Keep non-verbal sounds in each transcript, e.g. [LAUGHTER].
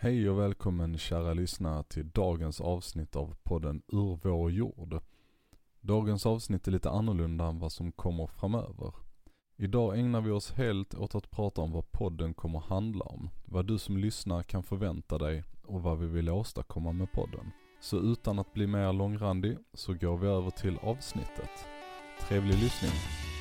Hej och välkommen kära lyssnare till dagens avsnitt av podden Ur vår jord. Dagens avsnitt är lite annorlunda än vad som kommer framöver. Idag ägnar vi oss helt åt att prata om vad podden kommer handla om, vad du som lyssnar kan förvänta dig och vad vi vill åstadkomma med podden. Så utan att bli mer långrandig så går vi över till avsnittet. Trevlig lyssning!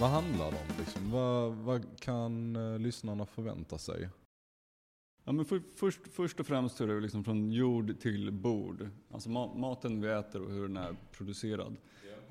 Vad handlar det om liksom? Vad, vad kan eh, lyssnarna förvänta sig? Ja, men för, först, först och främst är det liksom från jord till bord. Alltså ma maten vi äter och hur den är producerad.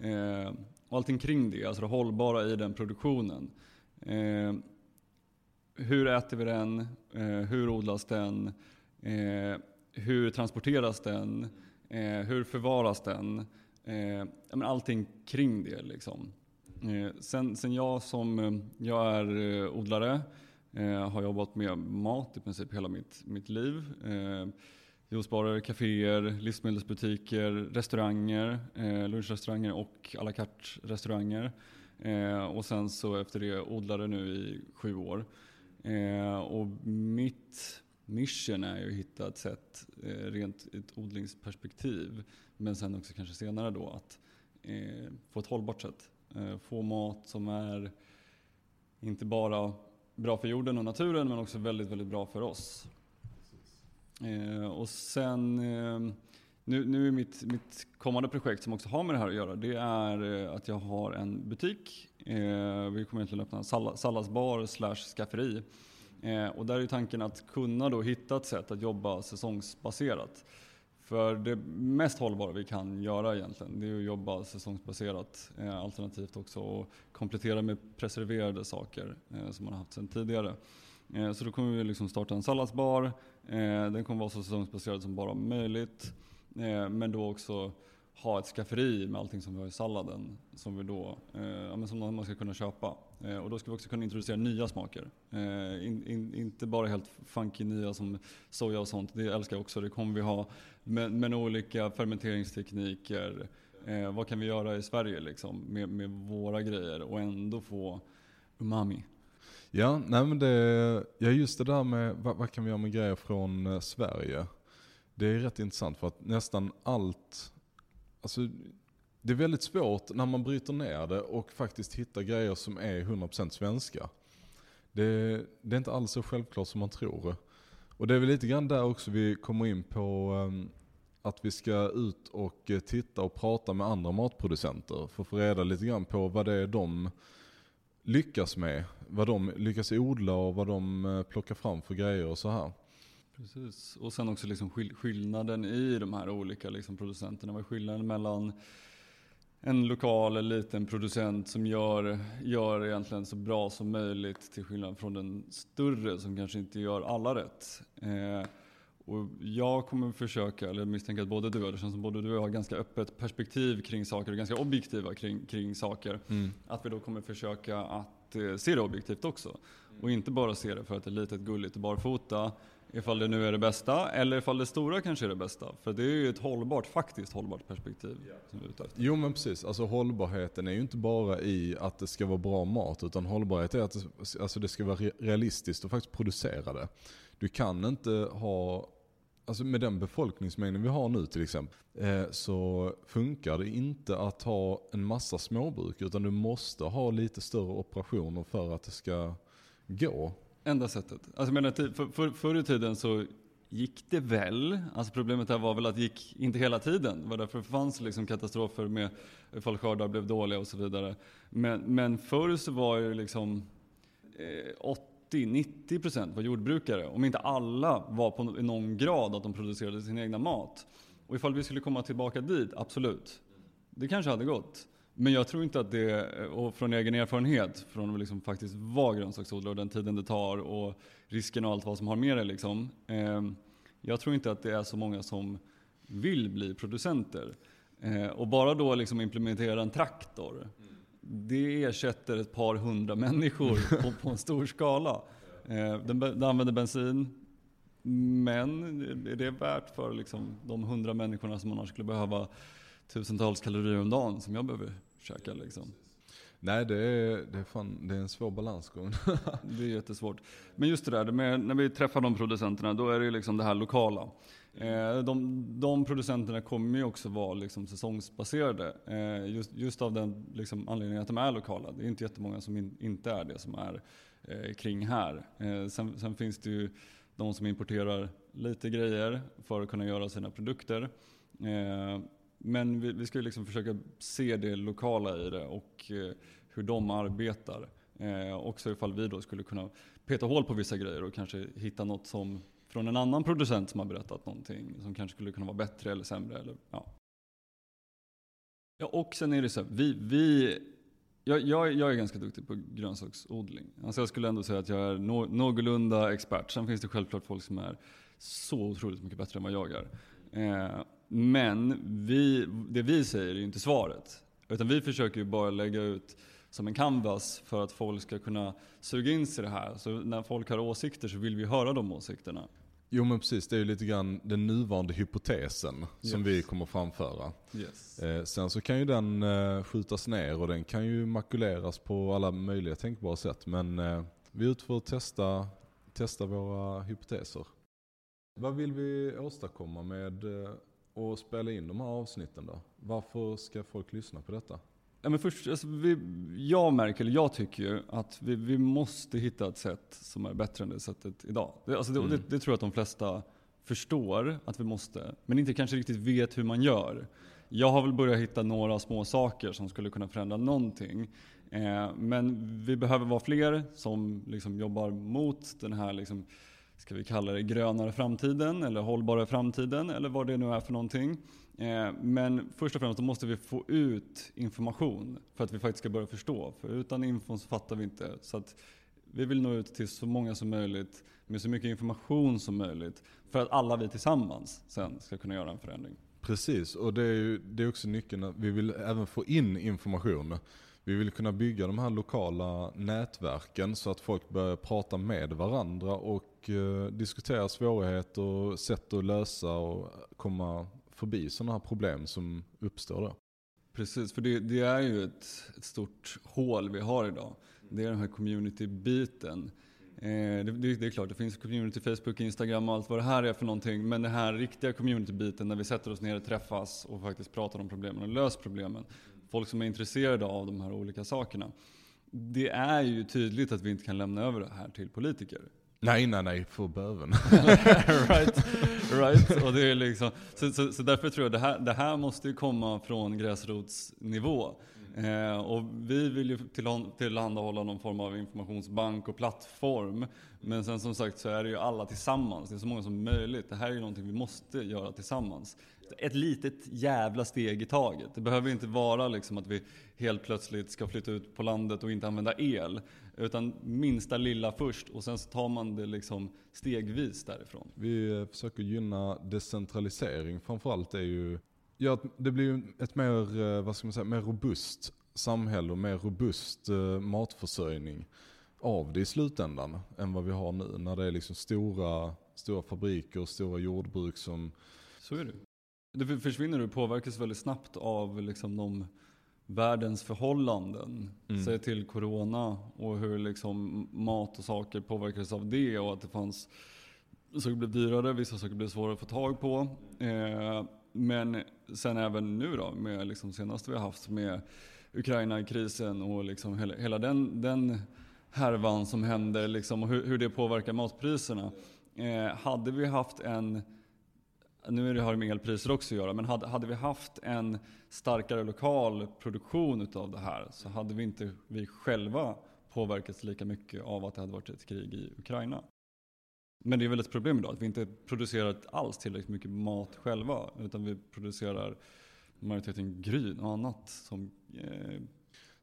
Eh, och allting kring det, alltså det hållbara i den produktionen. Eh, hur äter vi den? Eh, hur odlas den? Eh, hur transporteras den? Eh, hur förvaras den? Eh, allting kring det liksom. Eh, sen, sen jag som eh, jag är eh, odlare har jobbat med mat i princip hela mitt, mitt liv. Juicebarer, kaféer, livsmedelsbutiker, restauranger, lunchrestauranger och à la carte restauranger. Och sen så efter det odlare nu i sju år. Och mitt mission är ju att hitta ett sätt, rent ett odlingsperspektiv, men sen också kanske senare då att få ett hållbart sätt Eh, få mat som är inte bara bra för jorden och naturen men också väldigt, väldigt bra för oss. Eh, och sen, eh, nu, nu är mitt, mitt kommande projekt som också har med det här att göra, det är eh, att jag har en butik. Eh, vi kommer egentligen öppna en salladsbar slash skafferi. Och där är tanken att kunna då hitta ett sätt att jobba säsongsbaserat. För det mest hållbara vi kan göra egentligen, det är att jobba säsongsbaserat. Eh, alternativt också och komplettera med preserverade saker eh, som man har haft sedan tidigare. Eh, så då kommer vi liksom starta en salladsbar. Eh, den kommer vara så säsongsbaserad som bara möjligt. Eh, men då också ha ett skafferi med allting som vi har i salladen som, vi då, eh, som man ska kunna köpa. Eh, och då ska vi också kunna introducera nya smaker. Eh, in, in, inte bara helt funky nya som soja och sånt, det älskar jag också. Det kommer vi ha. Men, men olika fermenteringstekniker. Eh, vad kan vi göra i Sverige liksom, med, med våra grejer och ändå få umami? Ja, nej men det, ja just det där med vad, vad kan vi göra med grejer från eh, Sverige. Det är rätt intressant för att nästan allt Alltså, det är väldigt svårt när man bryter ner det och faktiskt hittar grejer som är 100% svenska. Det, det, är inte alls så självklart som man tror. Och det är väl lite grann där också vi kommer in på um, att vi ska ut och eh, titta och prata med andra matproducenter för att få reda lite grann på vad det är de lyckas med. Vad de lyckas odla och vad de eh, plockar fram för grejer och så här. Precis, och sen också liksom skillnaden i de här olika liksom producenterna. Vad är skillnaden mellan en lokal eller liten producent som gör, gör egentligen så bra som möjligt till skillnad från den större som kanske inte gör alla rätt. Eh, och jag kommer försöka, eller misstänker att både du och det känns som både du och jag har ganska öppet perspektiv kring saker och ganska objektiva kring, kring saker. Mm. Att vi då kommer försöka att eh, se det objektivt också. Och inte bara se det för att det är litet, gulligt och barfota Ifall det nu är det bästa eller ifall det stora kanske är det bästa. För det är ju ett hållbart, faktiskt hållbart perspektiv. Som vi är ute efter. Jo men precis, alltså hållbarheten är ju inte bara i att det ska vara bra mat. Utan hållbarhet är att det, alltså det ska vara realistiskt och faktiskt producera det. Du kan inte ha Alltså med den befolkningsmängden vi har nu till exempel, eh, så funkar det inte att ha en massa småbruk. Utan du måste ha lite större operationer för att det ska gå. Enda sättet. Alltså menar, för, för, förr i tiden så gick det väl. Alltså problemet här var väl att det gick inte hela tiden. Det var därför det fanns liksom katastrofer med ifall skördar blev dåliga och så vidare. Men, men förr så var det liksom eh, 80-90% var jordbrukare. Om inte alla var på någon grad att de producerade sin egna mat. Och ifall vi skulle komma tillbaka dit, absolut. Det kanske hade gått. Men jag tror inte att det, och från egen erfarenhet, från att liksom faktiskt vara grönsaksodlare och den tiden det tar och risken och allt vad som har med det liksom. Eh, jag tror inte att det är så många som vill bli producenter. Eh, och bara då liksom implementera en traktor, mm. det ersätter ett par hundra människor [LAUGHS] på, på en stor skala. Eh, den, den använder bensin, men det är värt för liksom de hundra människorna som annars skulle behöva tusentals kalorier om dagen som jag behöver käka. Liksom. Nej det är, det är, fan, det är en svår balansgång. [LAUGHS] det är jättesvårt. Men just det där, med, när vi träffar de producenterna, då är det ju liksom det här lokala. Eh, de, de producenterna kommer ju också vara liksom säsongsbaserade. Eh, just, just av den liksom anledningen att de är lokala. Det är inte jättemånga som in, inte är det som är eh, kring här. Sen, sen, finns det ju de som importerar lite grejer för att kunna göra sina produkter. Men vi, vi ska ju liksom försöka se det lokala i det och eh, hur de arbetar. Eh, också ifall vi då skulle kunna peta hål på vissa grejer och kanske hitta något som från en annan producent som har berättat någonting som kanske skulle kunna vara bättre eller sämre. Eller, ja. ja, och sen är det så här, vi, vi jag, jag, jag, är ganska duktig på grönsaksodling. Alltså jag skulle ändå säga att jag är no, någorlunda expert. Sen finns det självklart folk som är så otroligt mycket bättre än vad jag är. Eh, men vi, det vi säger är ju inte svaret. Utan vi försöker ju bara lägga ut som en canvas för att folk ska kunna suga in sig i det här. Så när folk har åsikter så vill vi höra de åsikterna. Jo men precis, det är ju lite grann den nuvarande hypotesen yes. som vi kommer framföra. Yes. Eh, sen så kan ju den eh, skjutas ner och den kan ju makuleras på alla möjliga tänkbara sätt. Men eh, vi är ute för att testa, testa våra hypoteser. Vad vill vi åstadkomma med att spela in de här avsnitten då? Varför ska folk lyssna på detta? Ja, men först, alltså, vi, jag märker, eller jag tycker ju att vi, vi måste hitta ett sätt som är bättre än det sättet idag. Det, alltså det, mm. det, det, tror jag att de flesta förstår att vi måste, men inte kanske riktigt vet hur man gör. Jag har väl börjat hitta några små saker som skulle kunna förändra någonting. Eh, men vi behöver vara fler som liksom jobbar mot den här, liksom, ska vi kalla det grönare framtiden eller hållbara framtiden eller vad det nu är för någonting. Eh, men först och främst måste vi få ut information för att vi faktiskt ska börja förstå. För utan infon så fattar vi inte. Så att vi vill nå ut till så många som möjligt med så mycket information som möjligt. För att alla vi tillsammans sen ska kunna göra en förändring. Precis, och det är, ju, det är också nyckeln. Vi vill även få in information. Vi vill kunna bygga de här lokala nätverken så att folk börjar prata med varandra och och eh, diskutera svårigheter och sätt att lösa och komma förbi sådana här problem som uppstår då. Precis, för det, det är ju ett, ett, stort hål vi har idag. Det är den här community-biten. Eh, det, det, det, är klart, det finns community, Facebook, Instagram och allt vad det här är för någonting. Men den här riktiga community-biten när vi sätter oss ner och träffas och faktiskt pratar om problemen och löser problemen. Folk som är intresserade av de här olika sakerna. Det är ju tydligt att vi inte kan lämna över det här till politiker. Nej, nej, nej, för böven. [LAUGHS] right, right. Och det är liksom, så, så, så, därför tror jag det här, det här måste ju komma från gräsrotsnivå. Eh, och vi vill ju tillhandahålla någon form av informationsbank och plattform. Men sen som sagt så är det ju alla tillsammans, det är så många som möjligt. Det här är ju någonting vi måste göra tillsammans. Ett litet jävla steg i taget. Det behöver inte vara liksom att vi helt plötsligt ska flytta ut på landet och inte använda el. Utan minsta lilla först och sen så tar man det liksom stegvis därifrån. Vi eh, försöker gynna decentralisering framförallt är ju, ja, det blir ju ett mer, eh, vad ska man säga, mer robust samhälle och mer robust eh, matförsörjning av det i slutändan än vad vi har nu när det är liksom stora, stora fabriker och stora jordbruk som... Så är det. Det försvinner och påverkas väldigt snabbt av liksom de världens förhållanden. Mm. Säg till corona och hur liksom mat och saker påverkades av det och att det fanns saker blev dyrare, vissa saker blev svårare att få tag på. Eh, men sen även nu då med liksom senaste vi har haft med Ukraina-krisen och liksom hela, hela den, den härvan som händer liksom och hur, hur det påverkar matpriserna. Eh, hade vi haft en nu har det med elpriser också att göra, men hade, hade vi haft en starkare lokal produktion utav det här så hade vi inte vi själva påverkats lika mycket av att det hade varit ett krig i Ukraina. Men det är väl ett problem idag att vi inte producerar alls tillräckligt mycket mat själva utan vi producerar majoriteten gryn och annat som eh,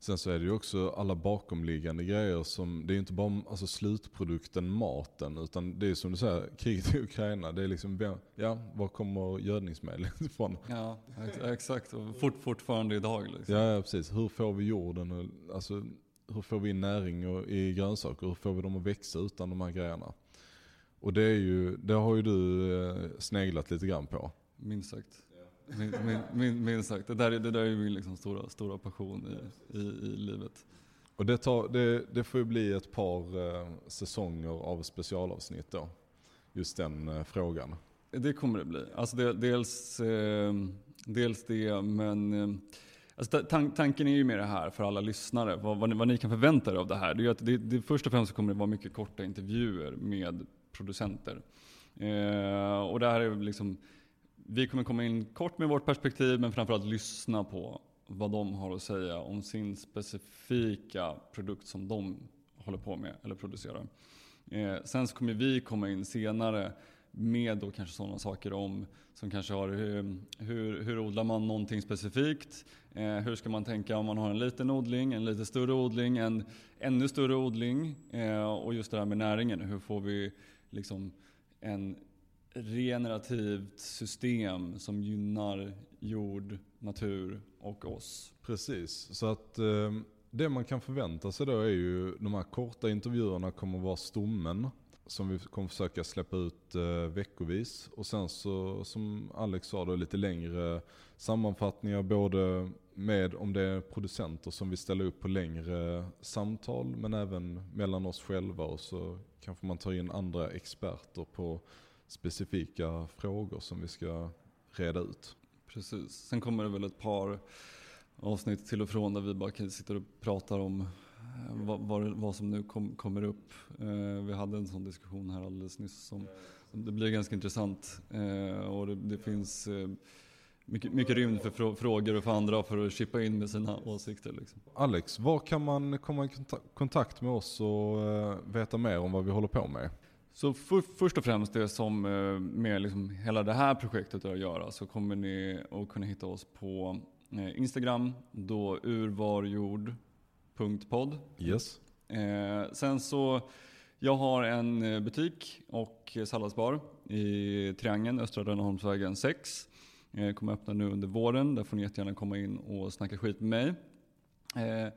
Sen så är det ju också alla bakomliggande grejer som, det är ju inte bara alltså slutprodukten maten utan det är som du säger, kriget i Ukraina. Det är liksom, ja, var kommer gödningsmedlet [LAUGHS] ifrån? Ja, exakt. Och fort, fortfarande idag. Liksom. Ja, precis. Hur får vi jorden, och, alltså hur får vi näring och, i grönsaker? Hur får vi dem att växa utan de här grejerna? Och det är ju, det har ju du eh, sneglat lite grann på. Minst sagt. Minst min, min, min sagt. Det där, det där är min liksom stora, stora passion i, i, i livet. Och det, tar, det, det får ju bli ett par eh, säsonger av specialavsnitt då. Just den eh, frågan. Det kommer det bli. Alltså det, dels, eh, dels det, men eh, alltså tan tanken är ju med det här för alla lyssnare, vad, vad, ni, vad ni kan förvänta er av det här. Det är att det, det, först och främst kommer det vara mycket korta intervjuer med producenter. Eh, och det här är liksom, vi kommer komma in kort med vårt perspektiv, men framförallt lyssna på vad de har att säga om sin specifika produkt som de håller på med eller producerar. Eh, sen så kommer vi komma in senare med då kanske sådana saker om som kanske har hur, hur, hur odlar man någonting specifikt? Eh, hur ska man tänka om man har en liten odling, en lite större odling, en ännu större odling? Eh, och just det här med näringen, hur får vi liksom en regenerativt system som gynnar jord, natur och oss. Precis, så att eh, det man kan förvänta sig då är ju de här korta intervjuerna kommer vara stommen som vi kommer försöka släppa ut eh, veckovis. Och sen så som Alex sa då lite längre sammanfattningar både med om det är producenter som vill ställa upp på längre samtal men även mellan oss själva och så kanske man tar in andra experter på specifika frågor som vi ska reda ut. Precis. Sen kommer det väl ett par avsnitt till och från där vi bara sitter och pratar om eh, vad, vad, vad som nu kom, kommer upp. Eh, vi hade en sån diskussion här alldeles nyss. Som, det blir ganska intressant eh, och det, det finns eh, mycket, mycket rymd för frågor och för andra för att chippa in med sina åsikter. Liksom. Alex, var kan man komma i kontakt med oss och eh, veta mer om vad vi håller på med? Så för, först och främst det som eh, med liksom hela det här projektet att göra så kommer ni att kunna hitta oss på eh, Instagram, då urvarjord.podd. Yes. Eh, sen så, jag har en butik och salladsbar i Triangeln, Östra Rönneholmsvägen 6. Eh, kommer öppna nu under våren, där får ni jättegärna komma in och snacka skit med mig. Eh,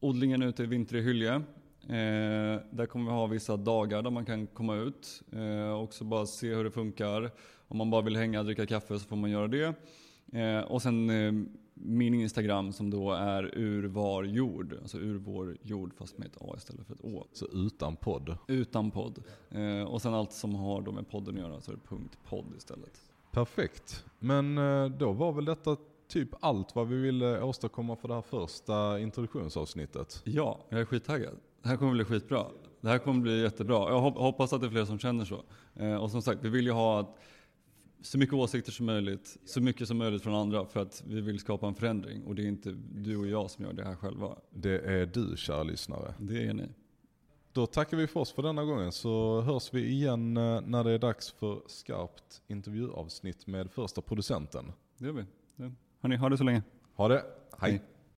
odlingen ute i Vintre Hylje Eh, där kommer vi ha vissa dagar där man kan komma ut eh, och också bara se hur det funkar. Om man bara vill hänga och dricka kaffe så får man göra det. Eh, och sen eh, min Instagram som då är ur var jord, alltså ur vår jord fast med ett A istället för ett Å. Så utan podd? Utan podd. Eh, och sen allt som har då med podden att göra så är det punkt .podd istället. Perfekt. Men eh, då var väl detta typ allt vad vi ville åstadkomma för det här första introduktionsavsnittet? Ja, jag är skittaggad. Det här kommer bli skitbra. Det här kommer bli jättebra. Jag hoppas att det är fler som känner så. Eh, och som sagt, vi vill ju ha så mycket åsikter som möjligt, så mycket som möjligt från andra för att vi vill skapa en förändring. Och det är inte du och jag som gör det här själva. Det är du kära lyssnare. Det är ni. Då tackar vi för oss för denna gången så hörs vi igen eh, när det är dags för skarpt intervjuavsnitt med första producenten. Det gör vi. Hörni, ha det så länge. Ha det. Hej. Hej.